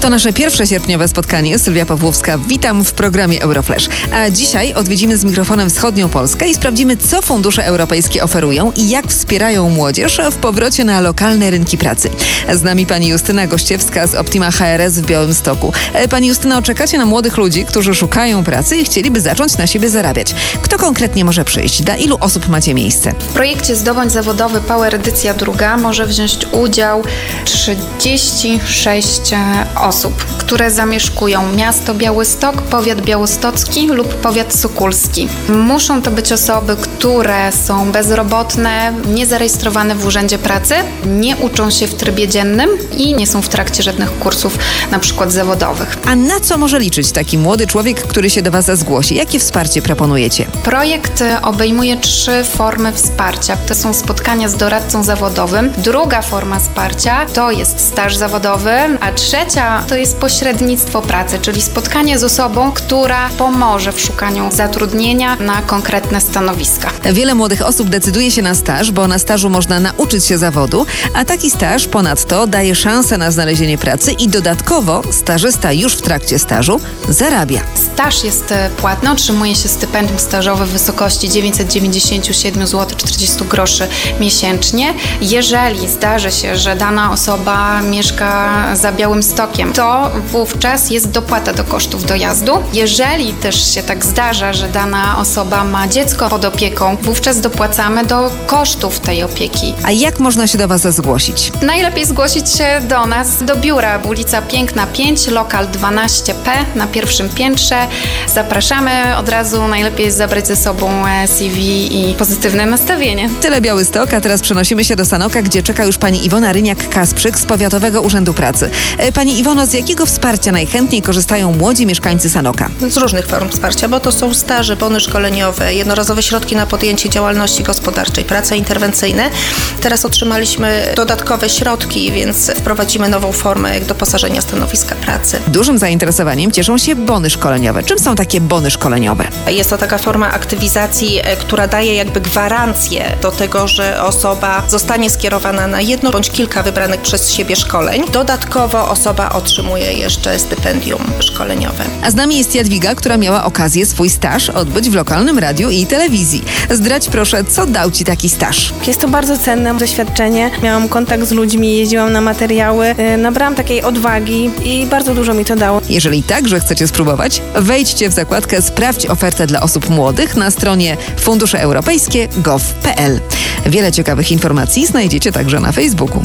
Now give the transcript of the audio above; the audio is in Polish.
To nasze pierwsze sierpniowe spotkanie. Sylwia Pawłowska, witam w programie Euroflash. A dzisiaj odwiedzimy z mikrofonem wschodnią Polskę i sprawdzimy, co fundusze europejskie oferują i jak wspierają młodzież w powrocie na lokalne rynki pracy. Z nami pani Justyna Gościewska z Optima HRS w Białymstoku. E, Pani Justyna, czekacie na młodych ludzi, którzy szukają pracy i chcieliby zacząć na siebie zarabiać. Kto konkretnie może przyjść? Dla ilu osób macie miejsce? W projekcie Zdobądź Zawodowy Power edycja druga może wziąć udział 36 osób, które zamieszkują miasto Białystok, powiat białostocki lub powiat sukulski. Muszą to być osoby, które są bezrobotne, niezarejestrowane w Urzędzie Pracy, nie uczą się w trybie dziennym i nie są w trakcie żadnych kursów, na przykład zawodowych. A na co może liczyć taki młody człowiek, który się do Was zgłosi? Jakie wsparcie proponujecie? Projekt obejmuje trzy formy wsparcia. To są spotkania z doradcą zawodowym. Druga forma wsparcia to jest staż zawodowy, a trzecia to jest pośrednictwo pracy, czyli spotkanie z osobą, która pomoże w szukaniu zatrudnienia na konkretne stanowiska. Wiele młodych osób decyduje się na staż, bo na stażu można nauczyć się zawodu, a taki staż ponadto daje szansę na znalezienie pracy i dodatkowo stażysta już w trakcie stażu zarabia. Staż jest e, płatny, otrzymuje się stypendium stażowe w wysokości 997 zł 40 groszy miesięcznie. Jeżeli zdarzy się, że dana osoba mieszka za Białym Stokiem, to wówczas jest dopłata do kosztów dojazdu. Jeżeli też się tak zdarza, że dana osoba ma dziecko pod opieką, wówczas dopłacamy do kosztów tej opieki. A jak można się do Was zgłosić? Najlepiej zgłosić się do nas, do biura, ulica Piękna 5, lokal 12P na pierwszym piętrze. Zapraszamy od razu, najlepiej zabrać ze sobą e, CV i pozytywne nastawienie. Tyle Białystok, a teraz przenosimy się do Sanoka, gdzie czeka już pani Iwona Ryniak-Kasprzyk z Powiatowego Urzędu Pracy. E, Pani Iwono, z jakiego wsparcia najchętniej korzystają młodzi mieszkańcy Sanoka? z różnych form wsparcia, bo to są staże, bony szkoleniowe, jednorazowe środki na podjęcie działalności gospodarczej, prace interwencyjne. Teraz otrzymaliśmy dodatkowe środki, więc wprowadzimy nową formę jak doposażenia stanowiska pracy. Dużym zainteresowaniem cieszą się bony szkoleniowe. Czym są takie bony szkoleniowe? Jest to taka forma aktywizacji, e, która daje jakby gwarancję do tego, że osoba zostanie skierowana na jedno bądź kilka wybranych przez siebie szkoleń. Dodatkowo osoba otrzymuje jeszcze stypendium szkoleniowe. A z nami jest Jadwiga, która miała okazję swój staż odbyć w lokalnym radiu i telewizji. Zdrać proszę, co dał Ci taki staż? Jest to bardzo cenne doświadczenie. Miałam kontakt z ludźmi, jeździłam na materiały, y, nabrałam takiej odwagi i bardzo dużo mi to dało. Jeżeli także chcecie spróbować, wejdźcie w zakładkę Sprawdź ofertę dla osób młodych na stronie fundusze-europejskie.gov.pl. Wiele ciekawych informacji znajdziecie także na Facebooku.